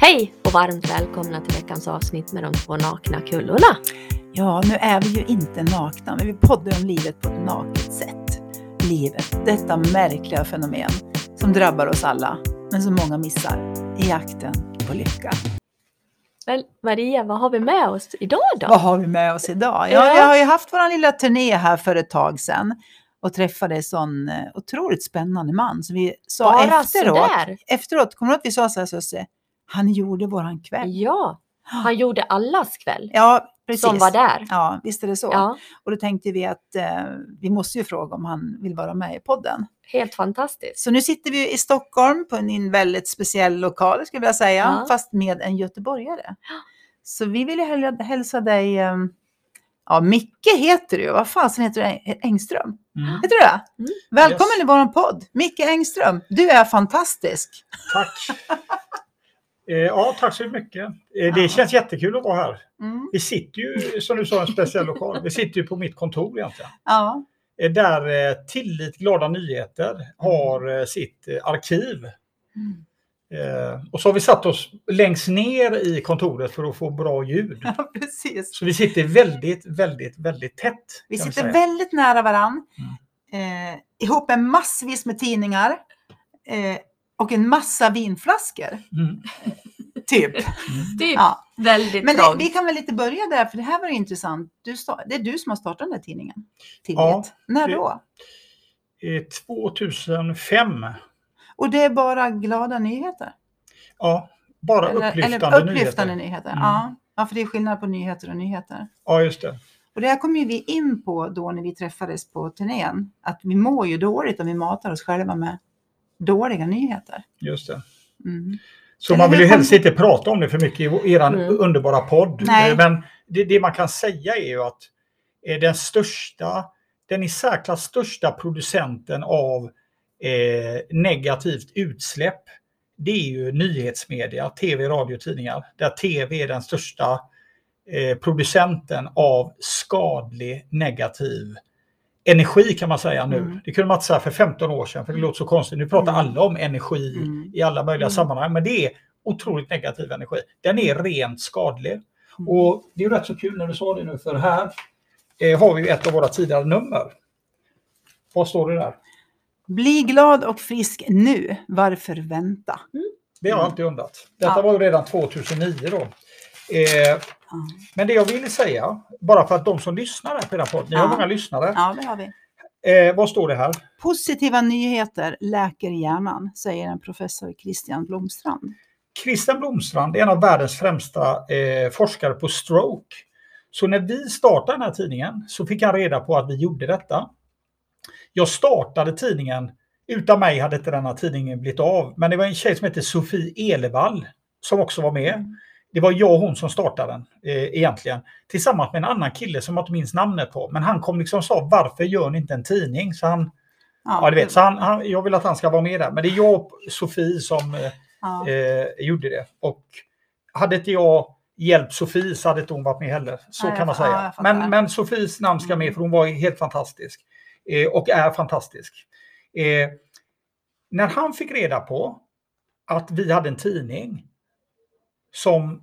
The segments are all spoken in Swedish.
Hej och varmt välkomna till veckans avsnitt med de två nakna kullorna. Ja, nu är vi ju inte nakna, men vi poddar om livet på ett naket sätt. Livet, detta märkliga fenomen som drabbar oss alla, men som många missar i jakten på lycka. Väl, Maria, vad har vi med oss idag då? Vad har vi med oss idag? Ja, vi har ju haft vår lilla turné här för ett tag sedan och träffade en sån eh, otroligt spännande man. Så vi sa Bara efteråt, sådär? efteråt, kommer du ihåg att vi sa så här Susse? Han gjorde våran kväll. Ja, han gjorde allas kväll Ja, precis. som var där. Ja, visst är det så. Ja, Och då tänkte vi att eh, vi måste ju fråga om han vill vara med i podden. helt fantastiskt. Så nu sitter vi i Stockholm på en, väldigt speciell lokal, skulle jag vilja säga, Ja. fast med en göteborgare. Så vi vill ju häl- hälsa dig, eh, ja Micke heter du, vad fasen heter du? Eng- Engström? Mm. Heter du det? Mm. Välkommen Yes. i vår podd, Micke Engström. Du är fantastisk. Tack. Eh, ja, tack så mycket. Eh, det känns jättekul att vara här. Mm. Vi sitter ju, som du sa, i en speciell lokal. Vi sitter ju på mitt kontor egentligen. Ja. Eh, Där Tillit Glada Nyheter har eh, sitt arkiv. Mm. Och så har vi satt oss längst ner i kontoret för att få bra ljud. ja, precis. Så vi sitter väldigt, väldigt, väldigt tätt. Vi sitter väldigt nära varann. Eh, ihop med massvis med tidningar. Eh, och en massa vinflaskor. Mm. Typ. Typ Ja. väldigt Men det, vi kan väl lite börja där, för det här var intressant. Du det är du som har startat den här tidningen. Tillit. Ja, När det- då? Eh, 2005. Och det är bara glada nyheter? Ja, bara Eller, upplyftande, eller upplyftande nyheter. nyheter. Mm. Ja. ja, för det är skillnad på nyheter och nyheter. Ja, just det. Och det här kom ju vi in på då när vi träffades på turnén. Att vi mår ju dåligt om vi matar oss själva med dåliga nyheter. Just det. Mm. Så Eller man vill ju helst inte prata om det för mycket i er Mm. underbara podd. Nej. Men det, det man kan säga är ju att eh, den största, den i särklass största producenten av eh, negativt utsläpp, det är ju nyhetsmedia, tv, radio, tidningar. Där tv är den största eh, producenten av skadlig negativ energi kan man säga nu. Mm. Det kunde man inte säga för 15 år sedan, för det låter så konstigt. Nu pratar Mm. alla om energi Mm. i alla möjliga Mm. sammanhang, men det är otroligt negativ energi. Den är rent skadlig. Mm. Och det är rätt så kul när du sa det nu, för här eh, har vi ett av våra tidigare nummer. Vad står det där? Bli glad och frisk nu. Varför vänta? Det har jag Mm. alltid undrat. Detta Ja. var ju redan 2009 då. Eh, men det jag ville säga, bara för att de som lyssnar här på den här podden, ni har Ja. många lyssnare. ja det har vi. Eh, vad står det här? Positiva nyheter läker hjärnan, säger en professor Christian Blomstrand. Christian Blomstrand är en av världens främsta eh, forskare på stroke. Så när vi startade den här tidningen så fick han reda på att vi gjorde detta. Jag startade tidningen, utan mig hade inte denna tidningen blivit av. Men det var en tjej som hette Sofie Elevall som också var med. Det var jag och hon som startade den eh, egentligen. Tillsammans med en annan kille som jag inte minns namnet på. Men han kom liksom och sa varför gör ni inte en tidning? Så han, ja, du vet, så han, han, jag vill att han ska vara med där. Men det är jag och Sofie som eh, ja. eh, gjorde det. Och hade inte jag hjälpt Sofie så hade inte hon varit med heller. Så jag kan man ja, säga. men, men Sofies namn ska med för hon var helt fantastisk. Eh, och är fantastisk. Eh, när han fick reda på att vi hade en tidning som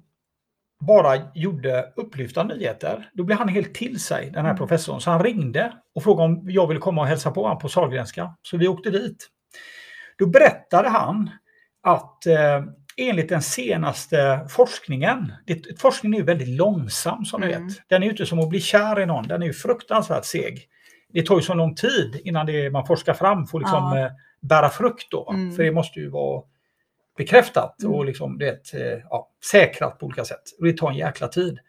bara gjorde upplyftande nyheter, då blev han helt till sig, den här Mm. professorn. Så han ringde och frågade om jag ville komma och hälsa på honom på Sahlgrenska. Så vi åkte dit. Då berättade han att eh, enligt den senaste forskningen, det, forskningen är väldigt långsam som Mm. vet. Den är ju inte som att bli kär i någon, den är ju fruktansvärt seg. Det tar ju så lång tid innan det man forskar fram får liksom Ja. eh, bära frukt då. Mm. För det måste ju vara bekräftat Mm. och liksom, det, eh, ja, säkrat på olika sätt. Och det tar en jäkla tid.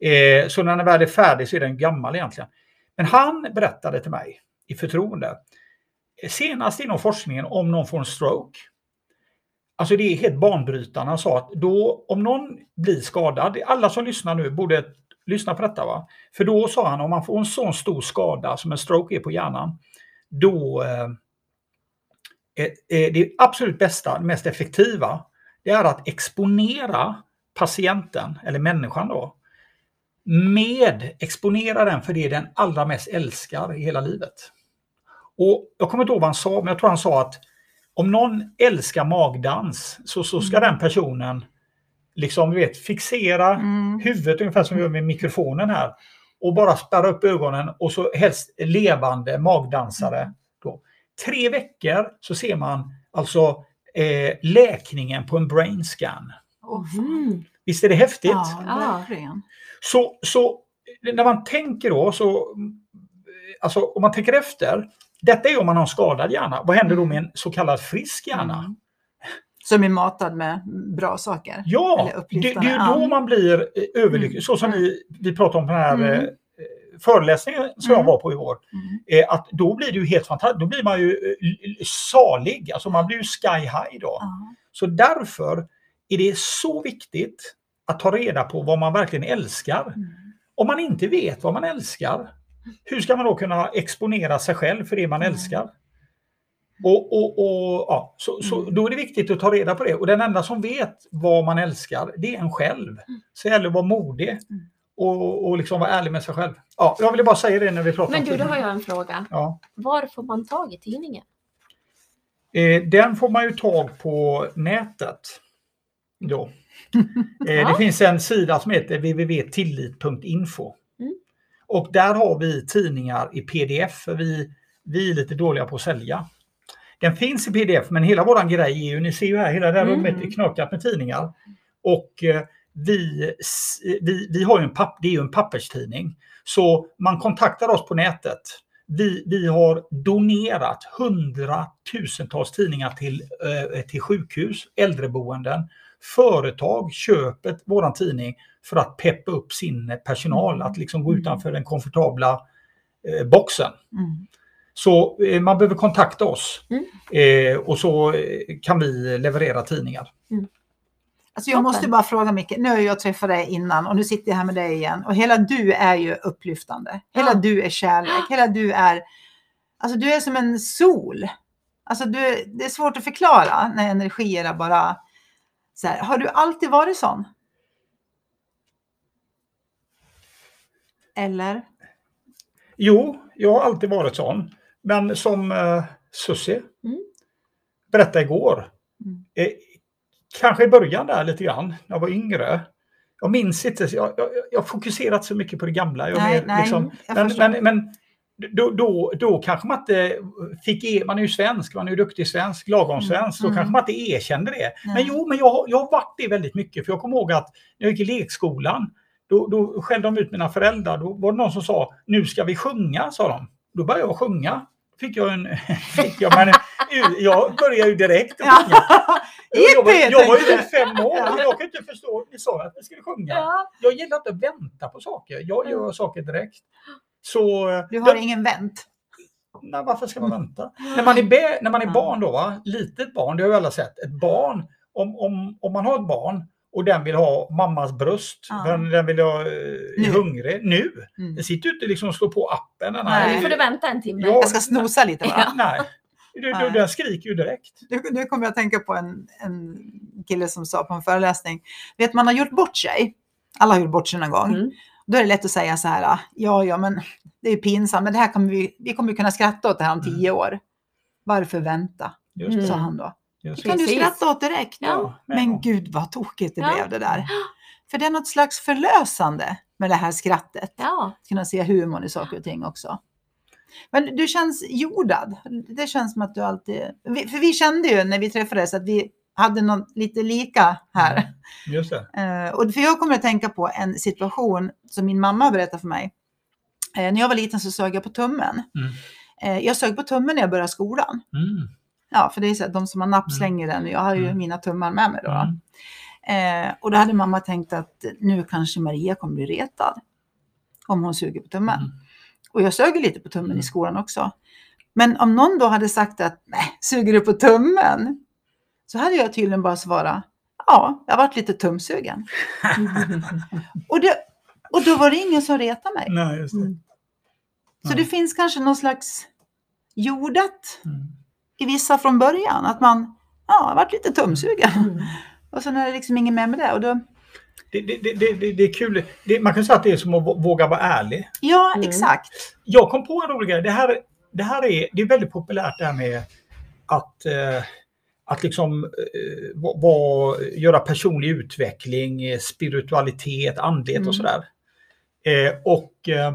Eh, så när den väl är färdig så är den gammal egentligen. Men han berättade till mig i förtroende, eh, senast inom forskningen om någon får en stroke, Alltså det är helt banbrytande. Han sa att då, om någon blir skadad, alla som lyssnar nu borde lyssna på detta. va? För då sa han, om man får en sån stor skada som en stroke är på hjärnan, då eh, det absolut bästa, det mest effektiva, det är att exponera patienten, eller människan då, med, exponera den för det den allra mest älskar i hela livet. Och Jag kommer inte ihåg vad han sa, men jag tror han sa att om någon älskar magdans så, så ska den personen liksom, du vet, fixera Mm. huvudet ungefär som vi gör med mikrofonen här. Och bara spärra upp ögonen och så helst levande magdansare. Då. Tre veckor så ser man alltså eh, läkningen på en brain scan. Mm. Visst är det häftigt? Ja, verkligen. Så, så när man tänker då, så, alltså om man tänker efter, detta är om man har en skadad hjärna. Vad händer då med en så kallad frisk hjärna? Mm. Som är matad med bra saker. Ja, Eller det, det är då man blir eh, överlycklig. Mm. Så som vi, vi pratade om på den här Mm. eh, föreläsningen som jag Mm. var på igår. Mm. Eh, att då blir det ju helt fantastiskt. Då blir man ju eh, salig. Alltså man blir ju sky high då. Så därför är det så viktigt att ta reda på vad man verkligen älskar. Mm. Om man inte vet vad man älskar, hur ska man då kunna exponera sig själv för det man älskar? Och, och, och, ja, så, så då är det viktigt att ta reda på det. Och den enda som vet vad man älskar, det är en själv. Så det gäller att vara modig. Och, och liksom vara ärlig med sig själv. Ja, jag ville bara säga det när vi pratar Men om du, då har jag en fråga. Ja. Var får man tag i tidningen? Eh, den får man ju tag på nätet. Då. Eh, Ja. Det finns en sida som heter www.tillit.info. Mm. Och där har vi tidningar i pdf, för vi, vi är lite dåliga på att sälja. Den finns i pdf, men hela våran grej är ju, ni ser ju här, hela det här Mm. rummet är knökat med tidningar. Och eh, vi, vi, vi har ju en, papp, det är ju en papperstidning. Så man kontaktar oss på nätet. Vi, vi har donerat hundratusentals tidningar till, eh, till sjukhus, äldreboenden. Företag köper våran tidning för att peppa upp sin personal, att liksom gå Mm. utanför den komfortabla eh, boxen. Mm. Så eh, man behöver kontakta oss Mm. och så kan vi leverera tidningar. Alltså jag måste bara fråga Micke, nu har jag träffat dig innan och nu sitter jag här med dig igen och hela du är ju upplyftande. Hela Ja. du är kärlek, hela du är, alltså du är som en sol. Alltså du, det är svårt att förklara när energierna bara, så här, har du alltid varit sån? Eller? Jo, jag har alltid varit sån. Men som eh, Susie Mm. berättade igår, Mm. Kanske i början där lite grann, när jag var yngre. Jag minns inte, jag, jag, jag har fokuserat så mycket på det gamla. Jag Nej, mer, nej, liksom, men, men, men då, då, då kanske man inte fick, e- man är ju svensk, man är ju duktig svensk, lagom Mm, svensk, då mm. kanske man inte erkände det. Men Nej. jo, men jag, jag har varit det väldigt mycket, för jag kommer ihåg att när jag gick i lekskolan, då, då skällde de ut mina föräldrar, då var det någon som sa nu ska vi sjunga, sa de. Då började jag sjunga. Fick jag en... Fick jag, men, jag började ju direkt sjunga. Jag var, jag var ju fem år, Ja. jag kan inte förstå. Ni sa att vi skulle sjunga. Ja. Jag gillar inte att vänta på saker. Jag gör saker direkt. Så... Du har jag- ingen vänt? Nej, varför ska man vänta? När man är, be, när man är Ja. barn då, va? litet barn, det har vi alla sett. Ett barn, om, om, om man har ett barn och den vill ha mammas bröst, Ja. den, den vill ha, eh, Nu. är hungrig, nu. Mm. Den sitter inte liksom och slår på appen. Den Nej. Nu får du vänta en timme. Ja. Jag ska snosa lite bara. Ja. Nej, du, du, Nej. den skriker ju direkt. Nu, nu kommer jag att tänka på en, en kille som sa på en föreläsning, vet man har gjort bort sig, alla har gjort bort sig någon gång, Mm. då är det lätt att säga så här, ja, ja, men det är ju pinsamt, men det här kommer vi, vi kommer ju kunna skratta åt det här om tio år. Varför vänta, Just Mm. det. sa han då. Just Kan du skratta åt direkt? Ja. Men gud vad tokigt det Ja. blev det där. För det är något slags förlösande med det här skrattet. Ja. Kunna se humorn i saker och ting också. Men du känns jordad. Det känns som att du alltid... vi- För vi kände ju när vi träffades att vi hade något lite lika här. Just det. Eh, och för jag kommer att tänka på en situation som min mamma berättade för mig. Eh, när jag var liten så sög jag på tummen. Mm. Eh, jag sög på tummen när jag började skolan. Mm. Ja, för det är så att de som har napp slänger den. Jag har ju Mm. mina tummar med mig då. Mm. Eh, och då hade mamma tänkt att nu kanske Maria kommer bli retad. Om hon suger på tummen. Mm. Och jag sög lite på tummen Mm. i skolan också. Men om någon då hade sagt att nej, suger du på tummen? Så hade jag tydligen bara svarat ja, jag varit lite tumsugen. Och, det, och då var det ingen som retade mig. Nej, det. Mm. Så det finns kanske någon slags jordat Mm. I vissa från början. Att man, ja, varit lite tumsugen. Mm. Och sen är det liksom ingen med med det. Och då, Det, det, det, det, är kul. Det, man kan säga att det är som att vå- våga vara ärlig. ja, Mm. exakt. Jag kom på en rolig grej. Det här, det här är, det är väldigt populärt det här med att, eh, att liksom eh, va- va- göra personlig utveckling, spiritualitet, andlighet Mm. och sådär. Eh, och eh,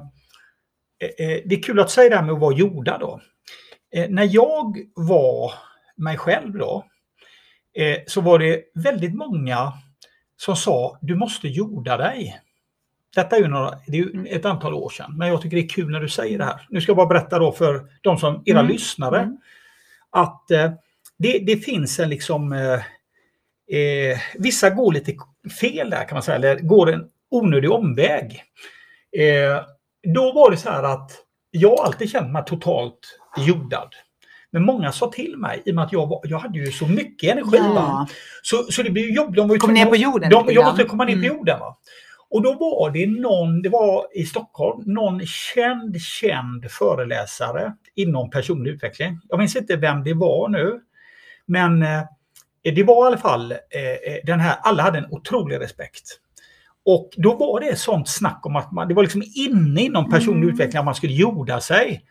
eh, det är kul att säga det här med att vara jorda då. Eh, när jag var mig själv då, eh, så var det väldigt många som sa du måste jorda dig. Detta är ju, några, det är ju ett antal år sedan, men jag tycker det är kul när du säger det här. Nu ska jag bara berätta då för de som, era Mm. lyssnare, Mm. att eh, det, det finns en liksom... Eh, vissa går lite fel där kan man säga, eller går en onödig omväg. Eh, då var det så här att jag alltid känt mig totalt jordad. Men många sa till mig, i och med att jag, var, jag hade ju så mycket energi. Ja. Så, så det blev ju jobb. De var ju Kom ner på jorden De, jag måste komma ner på Mm. jorden. Va? Och då var det någon, det var i Stockholm, någon känd, känd föreläsare inom personlig utveckling. Jag minns inte vem det var nu. Men eh, det var i alla fall eh, eh, den här, alla hade en otrolig respekt. Och då var det sånt snack om att man, det var liksom inne inom personlig Mm. utveckling att man skulle jorda sig.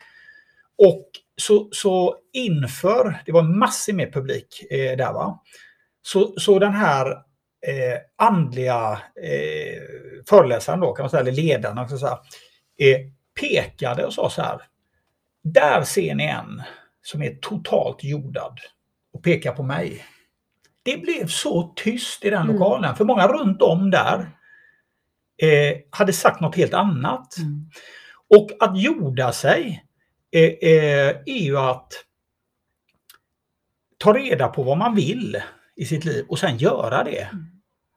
Och så, så inför, det var massor med publik eh, där va. Så, så den här eh, andliga eh, föreläsaren då kan man säga, eller ledaren, man säga, eh, pekade och sa så här. Där ser ni en som är totalt jordad och pekar på mig. Det blev så tyst i den Mm. lokalen, för många runt om där eh, hade sagt något helt annat. Mm. Och att jorda sig är ju att ta reda på vad man vill i sitt liv och sen göra det. Mm.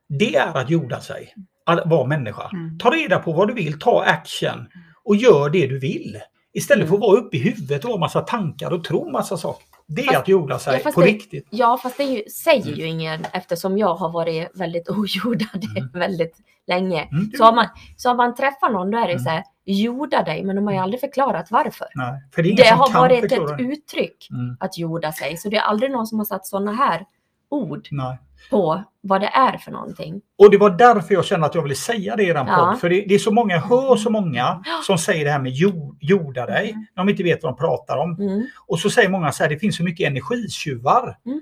Det är att jorda sig, att vara människa. Mm. Ta reda på vad du vill, ta action och gör det du vill. Istället för att vara uppe i huvudet och ha massa tankar och tro massa saker. Det är Fast- att jorda sig ja, på det- riktigt. Ja, fast det ju, säger ju ingen eftersom jag har varit väldigt ojordad Mm. väldigt länge. Mm, Så har, man, så har man träffat någon då är det Mm. så här, jorda dig, men de har ju aldrig förklarat varför. Nej, för det Det har varit ett uttryck Mm, att jorda sig, så det är aldrig någon som har satt sådana här ord nej. på vad det är för någonting. Och det var därför jag kände att jag ville säga det i den Ja. podd. För det, det är så många, jag hör så många som säger det här med jord, jorda dig, Mm. när de inte vet vad de pratar om. Mm. Och så säger många så här, det finns så mycket energitjuvar. Mm.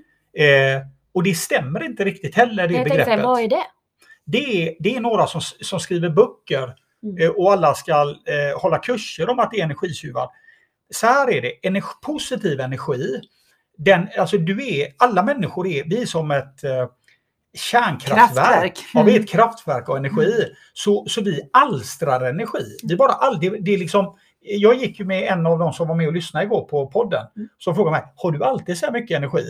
Eh, och det stämmer inte riktigt heller, det Jag tänkte begreppet. säga, vad är det? Det är, det är några som, som skriver böcker Mm. eh, och alla ska eh, hålla kurser om att det är energitjuvar. Så här är det, energi, positiv energi, den, alltså du är, alla människor är, vi är som ett eh, kärnkraftverk. Kraftverk. Ja, vi är Mm. ett kraftverk av energi. Så, så vi alstrar energi. Vi bara all, det, det är liksom, jag gick ju med en av de som var med och lyssnade igår på podden. Mm. Som frågade mig, har du alltid så här mycket energi?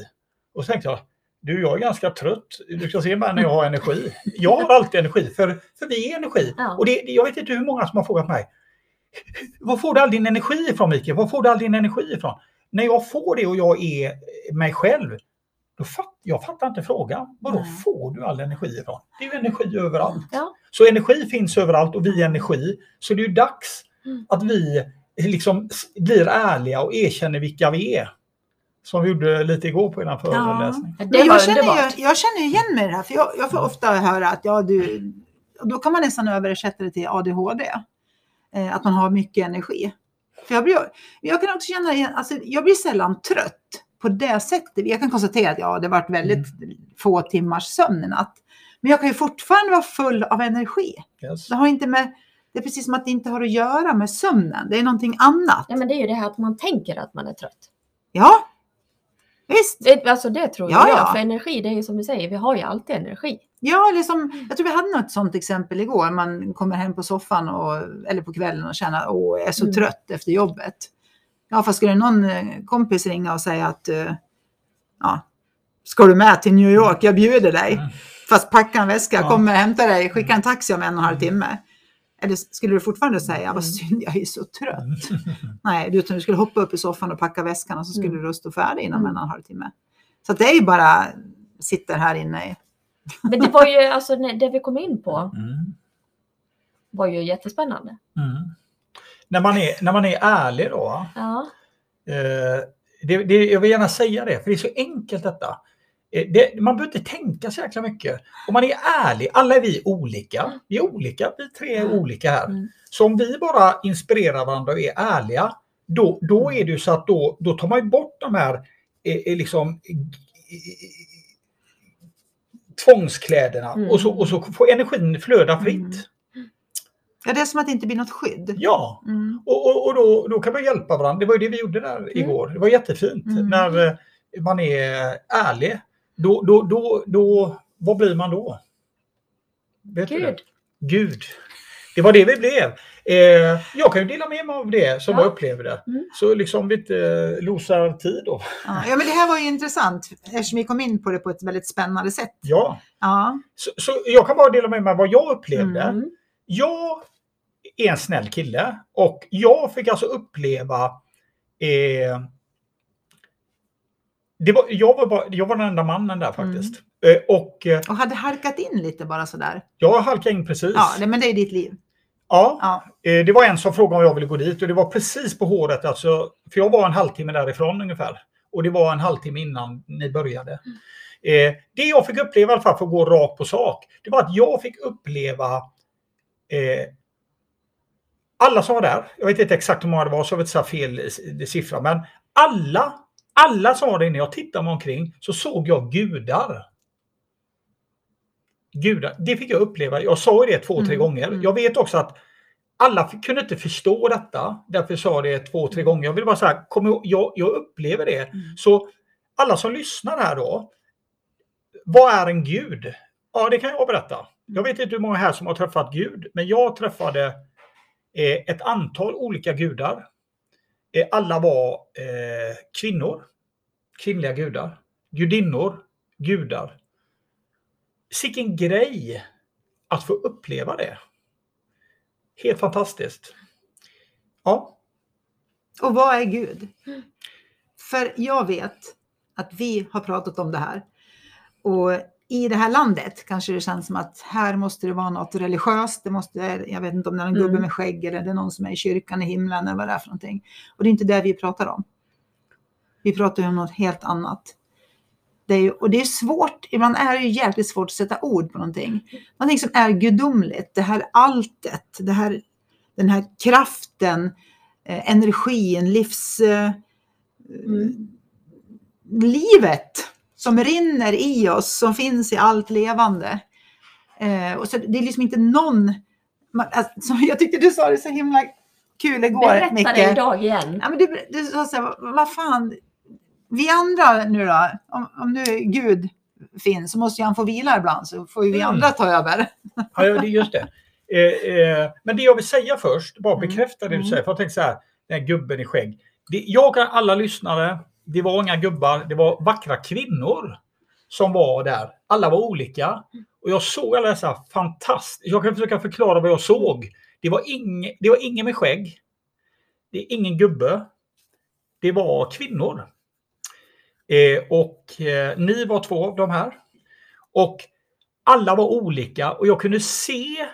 Och så tänkte jag, du jag är ganska trött. Du ska se mig när jag har energi. Jag har alltid energi, för, för vi är energi. Ja. Och det, jag vet inte hur många som har frågat mig, var får du all din energi ifrån Mikael? Var får du all din energi ifrån? När jag får det och jag är mig själv, då fatt, jag fattar inte frågan. Vadå Nej. får du all energi ifrån? Det är ju energi överallt. Ja. Så energi finns överallt och vi är energi. Så det är ju dags Mm. att vi liksom blir ärliga och erkänner vilka vi är. Som vi gjorde lite igår på en föreläsning. Var jag, känner jag känner igen mig i det här, för jag, jag får ofta höra att ja, du, och då kan man nästan översätta det till ADHD. Eh, att man har mycket energi. För jag, blir, jag kan också känna igen, alltså, jag blir sällan trött på det sättet. Jag kan konstatera att ja, det har varit väldigt få timmars sömn i natt. Men jag kan ju fortfarande vara full av energi. Yes. Det, har inte med, det är precis som att det inte har att göra med sömnen. Det är någonting annat. Ja, men det är ju det här att man tänker att man är trött. Ja, visst. Det, alltså det tror Ja, jag. ja. För energi, det är ju som du säger, vi har ju alltid energi. Ja, liksom, jag tror vi hade något sånt exempel igår. Man kommer hem på soffan och, eller på kvällen och känner att jag är så Mm. trött efter jobbet. Ja, fast skulle någon eh, kompis ringa och säga att eh, ja, ska du med till New York? Jag bjuder dig. Mm. Fast packa en väska, Ja. kommer hämta dig, skicka en taxi om en och en halv timme. Eller skulle du fortfarande säga, Mm. vad synd, jag är så trött. Nej, du, utan du skulle hoppa upp i soffan och packa väskan och så skulle Mm. du stå färdig inom Mm. en och en halv timme. Så att det är ju bara, sitter här inne i Men det var ju, alltså det vi kom in på Mm. var ju jättespännande. Mm. När, man är, när man är ärlig då, Ja. Eh, det, det, jag vill gärna säga det, för det är så enkelt detta. Eh, det, man behöver inte tänka så jäkla mycket. Om man är ärlig, alla är vi olika. Vi är olika, vi tre är olika här. Mm. Så om vi bara inspirerar varandra och är ärliga, då, då är det ju så att då, då tar man bort de här eh, eh, liksom, tvångskläderna Mm. och, så, och så får energin flöda fritt. Mm. Ja, det är som att det inte blir något skydd. Ja, Mm. och, och, och då, då kan man hjälpa varandra. Det var ju det vi gjorde där igår. Det var jättefint Mm. när eh, man är ärlig. Då, då, då, då, vad blir man då? Vet du det? Gud. Gud. Det var det vi blev. Eh, jag kan ju dela med mig av det som Ja. jag upplevde. Mm. Så liksom vi inte losar tid då. Ja, men det här var ju intressant eftersom vi kom in på det på ett väldigt spännande sätt. Ja, Ja. så, så jag kan bara dela med mig av vad jag upplevde. Mm. Jag är en snäll kille och jag fick alltså uppleva eh, det var, jag, var bara, jag var den enda mannen där faktiskt. Eh, och eh, Och hade halkat in lite bara sådär. jag halkade in precis. Ja, det, men det är ditt liv. Ja, Ja. eh, det var en som frågade om jag ville gå dit och det var precis på håret. Alltså, för jag var en halvtimme därifrån ungefär. Och det var en halvtimme innan ni började. Eh, det jag fick uppleva i alla fall för att gå rakt på sak. Det var att jag fick uppleva eh, alla som var där. Jag vet inte exakt hur många det var så jag vill inte fel siffra. Men alla, alla som var där inne. Jag tittade mig omkring så såg jag gudar. Gudar. Det fick jag uppleva. Jag sa det två, tre Mm, gånger. mm. Jag vet också att alla kunde inte förstå detta. Därför sa jag det två, tre gånger. Jag vill bara säga, kom ihåg, jag, jag upplever det. Mm. Så alla som lyssnar här då. Vad är en gud? Ja, det kan jag berätta. Jag vet inte hur många här som har träffat Gud, men jag träffade eh, ett antal olika gudar. Eh, alla var eh, kvinnor, kvinnliga gudar, gudinnor, gudar. Sicken grej att få uppleva det. Helt fantastiskt. Ja, Och vad är Gud? För jag vet att vi har pratat om det här. Och i det här landet kanske det känns som att här måste det vara något religiöst. Det måste, jag vet inte om det är en gubbe Mm. med skägg eller det är någon som är i kyrkan i himlen eller vad det är för någonting. Och det är inte det vi pratar om. Vi pratar ju om något helt annat. Det är ju, och det är svårt, ibland är det ju jäkligt svårt att sätta ord på någonting. Någonting som är gudomligt, det här alltet, det här, den här kraften, eh, energin, livs... Eh, Mm. Livet som rinner i oss, som finns i allt levande. Eh, och så det är liksom inte någon... man- Alltså, jag tyckte du sa det så himla kul igår, Berätta Micke. det idag igen. Ja, men du, du sa så här, vad fan, vi andra nu då, om, om nu Gud finns så måste han få vila ibland så får ju vi Mm. andra ta över. Ja, det är just det. Eh, eh, men det jag vill säga först, bara Mm. bekräfta det du Mm. säger. För jag tänker så här, den här gubben i skägg. Det, jag och alla lyssnare, det var inga gubbar, det var vackra kvinnor som var där. Alla var olika. Och jag såg alla dessa fantastiska... Jag kan försöka förklara vad jag såg. Det var, ing, det var ingen med skägg. Det är ingen gubbe. Det var kvinnor. Eh, och eh, ni var två av de här. Och alla var olika och jag kunde se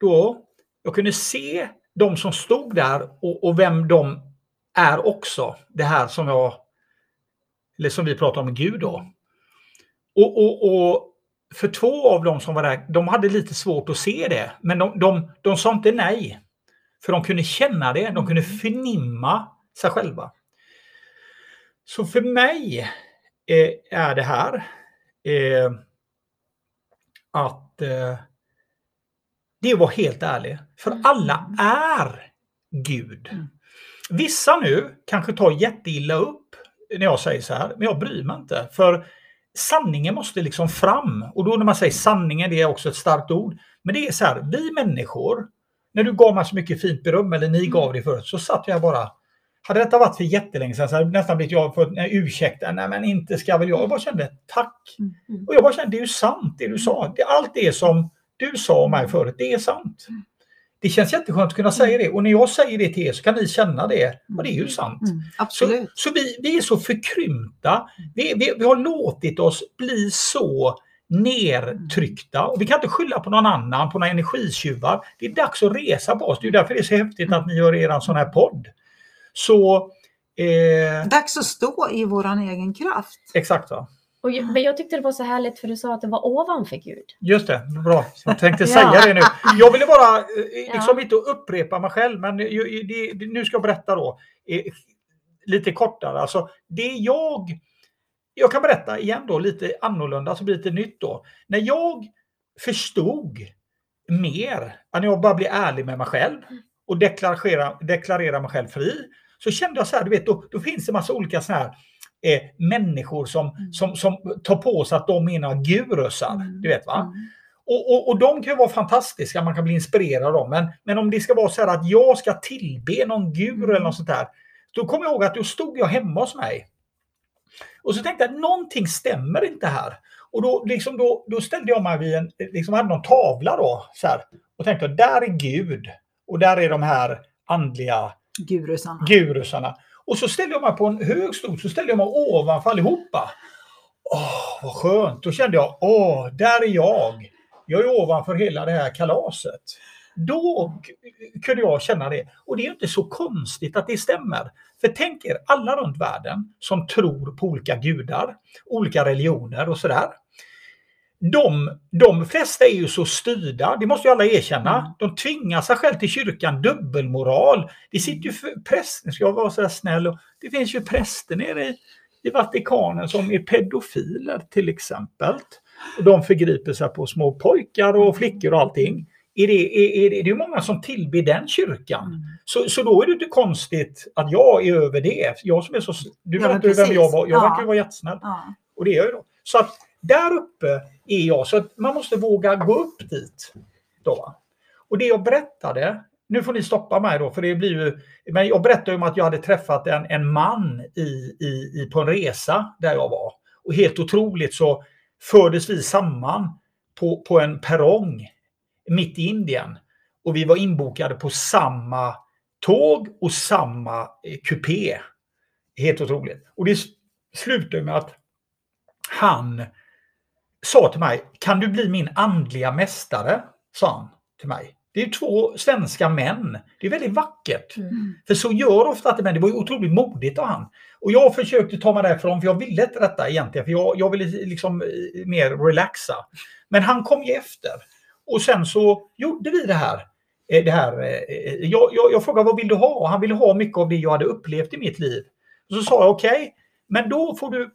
då, jag kunde se de som stod där och, och vem de är också. Det här som jag, eller som vi pratar om Gud då. Och, och, och för två av dem som var där, de hade lite svårt att se det, men de, de, de sa inte nej. För de kunde känna det, de kunde förnimma sig själva. Så för mig eh, är det här eh, att eh, det var helt ärlig. För alla är Gud. Mm. Vissa nu kanske tar jätteilla upp när jag säger så här, men jag bryr mig inte. För sanningen måste liksom fram. Och då när man säger sanningen, det är också ett starkt ord. Men det är så här, vi människor, när du gav mig så mycket fint beröm, eller ni gav det förut, så satt jag bara hade detta varit för jättelänge sedan så hade det nästan blivit jag fått en ursäkt. Nej men inte ska väl jag. Jag bara kände tack. Mm. Och jag bara kände det är ju sant det du sa. Det, allt det som du sa om mig förut, det är sant. Det känns jätteskönt att kunna säga det. Och när jag säger det till er så kan ni känna det. Och det är ju sant. Mm, Så, absolut. så vi, vi är så förkrympta. Vi, vi, vi har låtit oss bli så nertryckta. Och vi kan inte skylla på någon annan, på några energitjuvar. Det är dags att resa på oss. Det är därför det är så häftigt att ni gör er en sån här podd. Så, eh, Dags att stå i våran egen kraft. exakt va. Och jag, men jag tyckte det var så härligt för du sa att det var ovanför Gud. Just det, bra. Jag tänkte Ja. säga det nu. Jag ville bara, eh, liksom Ja. inte upprepa mig själv, men ju- det, det, nu ska jag berätta då. eh, Lite kortare. Alltså, det jag jag kan berätta igen då lite annorlunda, så blir det lite nytt då. När jag förstod mer, när jag bara blev ärlig med mig själv och deklarera, deklarera mig själv fri, så kände jag så här, du vet, då, då finns det massa olika såna här eh, människor som, Mm. som, som tar på sig att de är några gurusar. Mm. Du vet va? Mm. Och, och, och de kan ju vara fantastiska, man kan bli inspirerad av dem. Men, men om det ska vara så här att jag ska tillbe någon guru Mm. eller något sånt där. Då kommer jag ihåg att då stod jag hemma hos mig. Och så tänkte jag att någonting stämmer inte här. Och då, liksom, då, då ställde jag mig vid en, liksom hade någon tavla då. Så här, och tänkte där är Gud. Och där är de här andliga Gurusarna. gurusarna. Och så ställde jag mig på en hög stol, så ställde jag mig ovanför allihopa. Åh, vad skönt! Då kände jag, åh, där är jag. Jag är ovanför hela det här kalaset. Då kunde jag känna det. Och det är inte så konstigt att det stämmer. För tänk er alla runt världen som tror på olika gudar, olika religioner och sådär. De, de flesta är ju så styrda, det måste ju alla erkänna. Mm. De tvingar sig själv till kyrkan, dubbelmoral. Det sitter ju präster, ska jag vara så här snäll, det finns ju präster nere i, i Vatikanen som är pedofiler till exempel. Och de förgriper sig på små pojkar och flickor och allting. Är det, är, är det, det är ju många som tillber den kyrkan. Mm. Så, så då är det inte konstigt att jag är över det. Jag som är så... Du Ja, vet inte vem jag var. Jag Ja. verkar ju vara jättesnäll. Ja. Och det är jag ju då. Så att där uppe är jag. Så att man måste våga gå upp dit. Då. Och det jag berättade, nu får ni stoppa mig då, för det blir ju... Men jag berättade om att jag hade träffat en, en man i, i, i, på en resa där jag var. Och helt otroligt så fördes vi samman på, på en perrong mitt i Indien. Och vi var inbokade på samma tåg och samma eh, kupé. Helt otroligt. Och det slutade med att han sa till mig, kan du bli min andliga mästare? Sa han till mig. Det är två svenska män. Det är väldigt vackert. Mm. För så gör ofta inte män. Det var ju otroligt modigt av han. Och jag försökte ta mig därifrån för jag ville inte detta egentligen. För jag, jag ville liksom eh, mer relaxa. Men han kom ju efter. Och sen så gjorde vi det här. Eh, Det här eh, jag, jag, jag frågade vad vill du ha? Han ville ha mycket av det jag hade upplevt i mitt liv. Och så sa jag okej, men då får du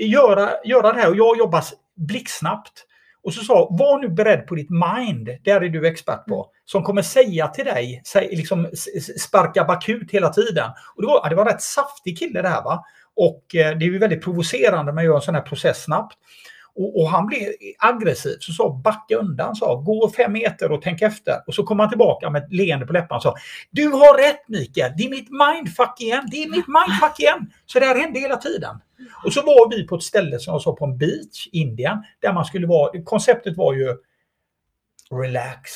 göra, göra det här. Och jag jobbar blixtsnabbt. Och så sa var nu beredd på ditt mind, där är du expert på, som kommer säga till dig, säg, liksom sparka bakut hela tiden. Och det var, det var en rätt saftig kille det här va. Och eh, det är ju väldigt provocerande med att göra en sån här process snabbt. Och, och han blev aggressiv, så sa backa undan, sa gå fem meter och tänk efter. Och så kom han tillbaka med ett leende på läpparna och sa Du har rätt Mikael, det är mitt mindfuck igen, det är mitt mindfuck igen. Så det här hände hela tiden. Och så var vi på ett ställe som jag sa på en beach, Indien, där man skulle vara, konceptet var ju relax,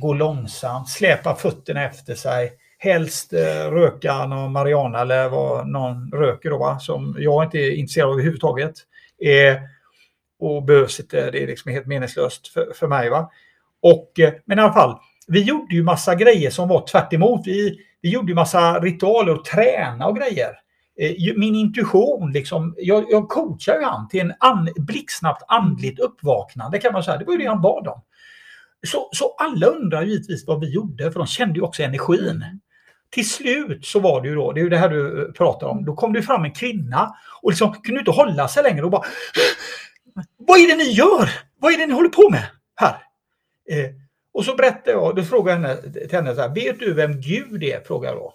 gå långsamt, släpa fötterna efter sig, helst eh, röka någon marijuana eller vad någon röker då, va? som jag inte är intresserad av överhuvudtaget. Eh, och behövs inte, det är liksom helt meningslöst för, för mig. Va? Och, eh, men i alla fall, vi gjorde ju massa grejer som var tvärt emot. Vi, vi gjorde ju massa ritualer och träna och grejer. Eh, min intuition, liksom, jag, jag coachar ju han till en an, blixtsnabbt andligt uppvaknande kan man säga. Det var ju det han bad om. Så, så alla undrar givetvis vad vi gjorde, för de kände ju också energin. Till slut så var det ju då, det är ju det här du eh, pratar om, då kom det fram en kvinna och liksom kunde inte hålla sig längre och bara vad är det ni gör? Vad är det ni håller på med här? Eh, och så berättade jag, då frågade jag henne, till henne så här, vet du vem Gud är? Frågade jag då.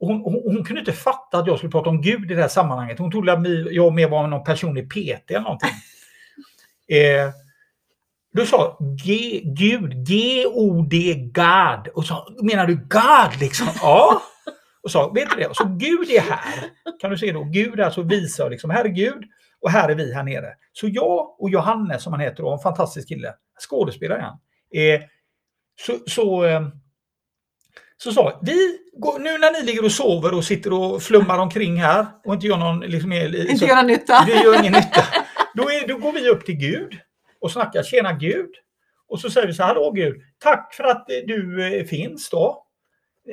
Och hon, hon, hon kunde inte fatta att jag skulle prata om Gud i det här sammanhanget. Hon trodde att jag mer var någon personlig PT eller någonting. Eh, då sa G, Gud, G-O-D, God. Och så menar du God liksom? Ja. Och sa, vet du det? Så Gud är här. Kan du se då? Gud alltså visar liksom, här är Gud och här är vi här nere. Så jag och Johannes som han heter då, en fantastisk kille, skådespelare han. Eh, så, så, eh, så sa vi, går, nu när ni ligger och sover och sitter och flummar omkring här och inte gör någon liksom, Inte så- göra nytta. det gör ingen nytta. Då, är, då går vi upp till Gud och snackar, tjena Gud. Och så säger vi så här, hallå Gud, tack för att eh, du eh, finns då.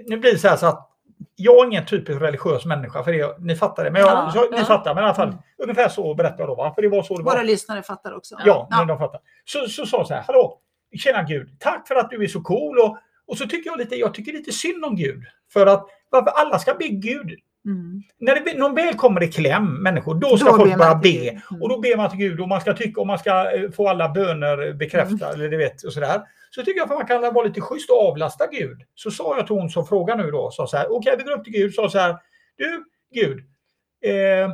Nu blir det så här så att jag är ingen typisk religiös människa, för det, ni fattar det. Men jag, Ja, så, ni ja. fattar, men i alla fall, Mm. ungefär så berättar jag då. Va? För det var så det var. Våra lyssnare fattar också. Ja, men de fattar. Så, så sa jag så här, hallå, tjena Gud, tack för att du är så cool. Och, och så tycker jag lite, jag tycker lite synd om Gud. För att varför alla ska be Gud Mm. När det, någon väl kommer i kläm, människor, då ska Då folk till be. Mm. Och då ber man till Gud och man ska tycka och man ska eh, få alla böner bekräftade. Eller det vet, och sådär. Så tycker jag att man kan vara lite schysst och avlasta Gud. Så sa jag till hon som frågar nu då, sa så här, okej vi går upp till Gud, sa så här, du Gud, eh,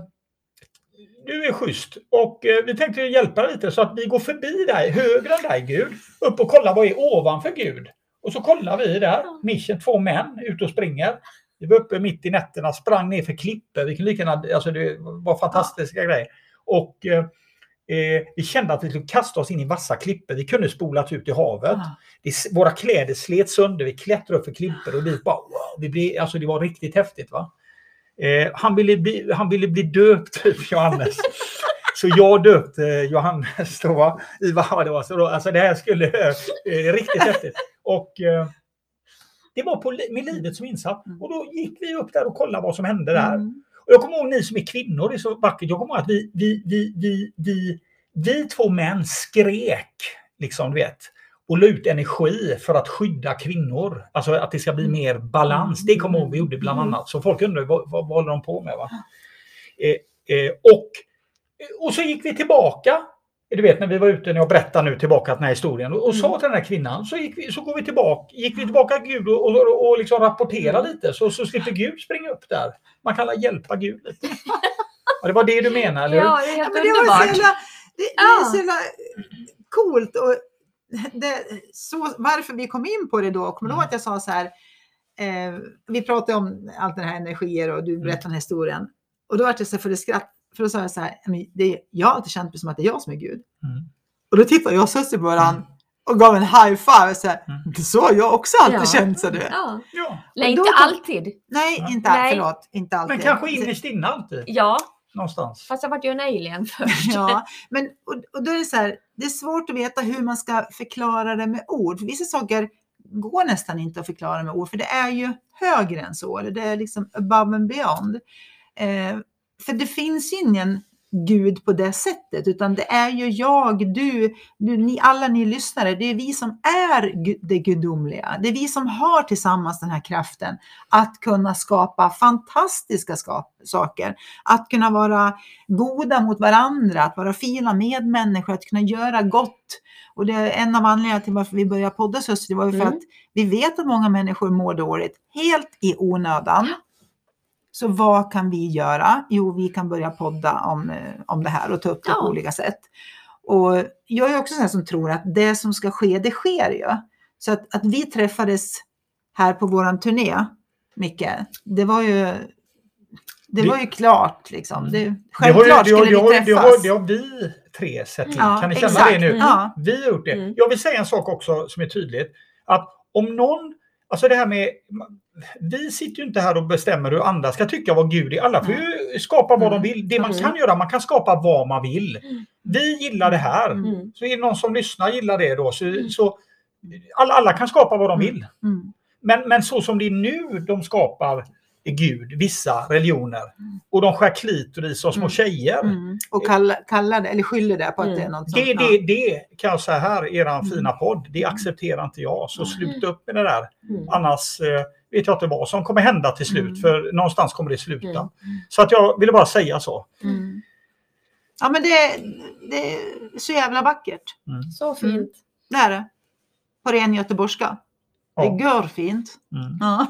du är schysst och eh, vi tänkte hjälpa dig lite så att vi går förbi dig, högre än dig Gud, upp och kollar vad är ovanför Gud. Och så kollar vi där, mission två män ute och springer. Vi var uppe mitt i nätterna, sprang ner för klippor. Vi kunde lika gärna, alltså det var fantastiska grejer. Och eh, eh, vi kände att vi skulle kasta oss in i vassa klippor. Vi kunde spolat ut i havet. Ah. Det, våra kläder slet sönder, vi klättrade upp för klippor och vi bara wow, vi blev, alltså det var riktigt häftigt. va. Eh, han, ville bli, han ville bli döpt, Johannes. Så jag döpte Johannes då, va? i vad det var. Så då, alltså det här skulle, eh, riktigt häftigt. Och eh, det var på, med livet som insats. Och då gick vi upp där och kollade vad som hände där. Mm. Och jag kommer ihåg ni som är kvinnor, det är så vackert. Jag kommer ihåg att vi, vi, vi, vi, vi, vi två män skrek, liksom du vet, och la ut energi för att skydda kvinnor. Alltså att det ska bli mer balans. Det kommer jag ihåg vi gjorde bland annat. Så folk undrar vad, vad, vad håller de på med? Va? Eh, eh, och, och så gick vi tillbaka. Du vet när vi var ute, när jag berättar nu tillbaka den här historien och, och sa till den här kvinnan så, gick vi, så går vi tillbaka, gick vi tillbaka till Gud och, och, och, liksom rapportera lite så, så slipper Gud springa upp där. Man kan hjälpa Gud lite. Ja, det var det du menade, eller hur? Ja, det är Ja, helt men det var så underbart. jävla, det, det Ja. är så jävla coolt. Och det, så, varför vi kom in på det då, kommer du ihåg Mm. att jag sa så här, eh, vi pratade om allt den här energier och du berättade den här historien. Och då var det så för det skratt, för då sa jag så här, "Men det, jag har alltid känt mig som att det är jag som är Gud. Mm. Och då tittade jag och Sussie på varandra och gav en high five. Så, här, Mm. så har jag också alltid Ja. känt, så du. Ja. Ja, Nej, inte alltid. Nej, inte, Nej. förlåt, inte alltid. men kanske innerst inne alltid. Ja, Någonstans. fast jag vart ju en alien först. Ja, men och, och då är det så här, det är svårt att veta hur man ska förklara det med ord. För vissa saker går nästan inte att förklara med ord, för det är ju högre än så. eller Det är liksom above and beyond. Eh, för det finns ingen Gud på det sättet, utan det är ju jag, du, du ni, alla ni lyssnare, det är vi som är det gudomliga. Det är vi som har tillsammans den här kraften att kunna skapa fantastiska skap- saker. Att kunna vara goda mot varandra, att vara fina medmänniskor, att kunna göra gott. Och det är en av anledningarna till varför vi började podda så det var ju för Mm. att vi vet att många människor mår dåligt helt i onödan. Så vad kan vi göra? Jo, vi kan börja podda om, eh, om det här och ta upp det Ja. på olika sätt. Och jag är också sån här som tror att det som ska ske, det sker ju. Så att, att vi träffades här på våran turné, Micke, det var ju, det Det- var ju klart liksom. Det, Det har, ju, självklart det, har, skulle det, har, vi det, har, träffas. det har vi tre sett till. Ja, kan ni känna exakt. det nu? Mm. Vi har gjort det. Mm. Jag vill säga en sak också som är tydligt. Att om någon, alltså det här med, vi sitter ju inte här och bestämmer hur andra ska tycka vad Gud är. Alla får ju skapa vad de vill. Det man Mm. kan göra, man kan skapa vad man vill. Mm. Vi gillar det här. Mm. Så är det någon som lyssnar gillar det då. Så, så alla, alla kan skapa vad de vill. mm, Men, men så som det är nu de skapar Gud, vissa religioner. Och de skär klitoris och små Mm. tjejer. mm. Och kalla, kalla det, eller skyller det på att Mm. det är något sånt. Det, det, det kan jag säga här, eran Mm. fina podd, det accepterar inte jag. Så Mm. sluta upp med det där. Mm. Annars eh, vet jag inte vad som kommer hända till slut. Mm. För någonstans kommer det sluta. Mm. Så att jag ville bara säga så. Mm. Ja, men det, det är så jävla vackert. Så fint. Det är det. På ren göteborgska. Det Ja. gör fint. Mm. Ja.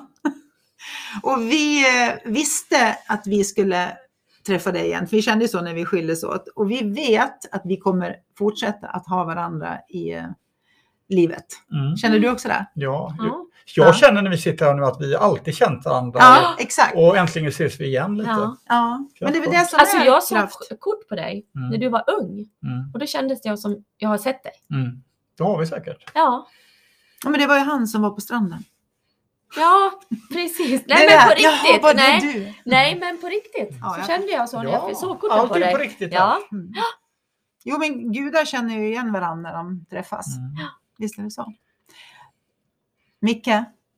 Och vi eh, visste att vi skulle träffa dig igen. För vi kände så när vi skildes åt. Och vi vet att vi kommer fortsätta att ha varandra i eh, livet. Mm. Känner du också det? Ja. Ja. Jag Ja. känner när vi sitter här nu att vi alltid känt varandra. Ja, exakt. Och äntligen ses vi igen lite. Ja. Ja. Men det är det som Alltså är jag såg kort på dig Mm. när du var ung Mm. och då kändes det som jag har sett dig. Mm. Det har vi säkert. Ja, Ja, men det var ju han som var på stranden. ja precis. Nej men på. Jaha, riktigt. det Nej. Nej men på riktigt. Ja, så ja. kände jag så när Ja, jag såg korten allt på dig. på riktigt. Ja. Mm. Jo, men gudar känner ju igen varandra när de träffas. Mm. Visst är det så? Micke,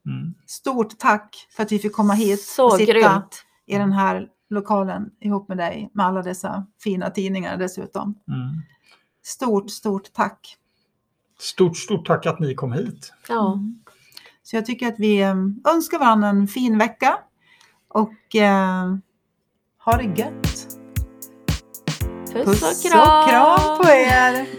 Mm. stort tack för att vi fick komma hit Så och sitta grymt. i den här lokalen ihop med dig med alla dessa fina tidningar dessutom. Mm. Stort, stort tack. Stort, stort tack att ni kom hit. Ja. Mm. Så jag tycker att vi eh, önskar varandra en fin vecka Och eh, ha det gött. Puss, Puss och kram! och kram på er!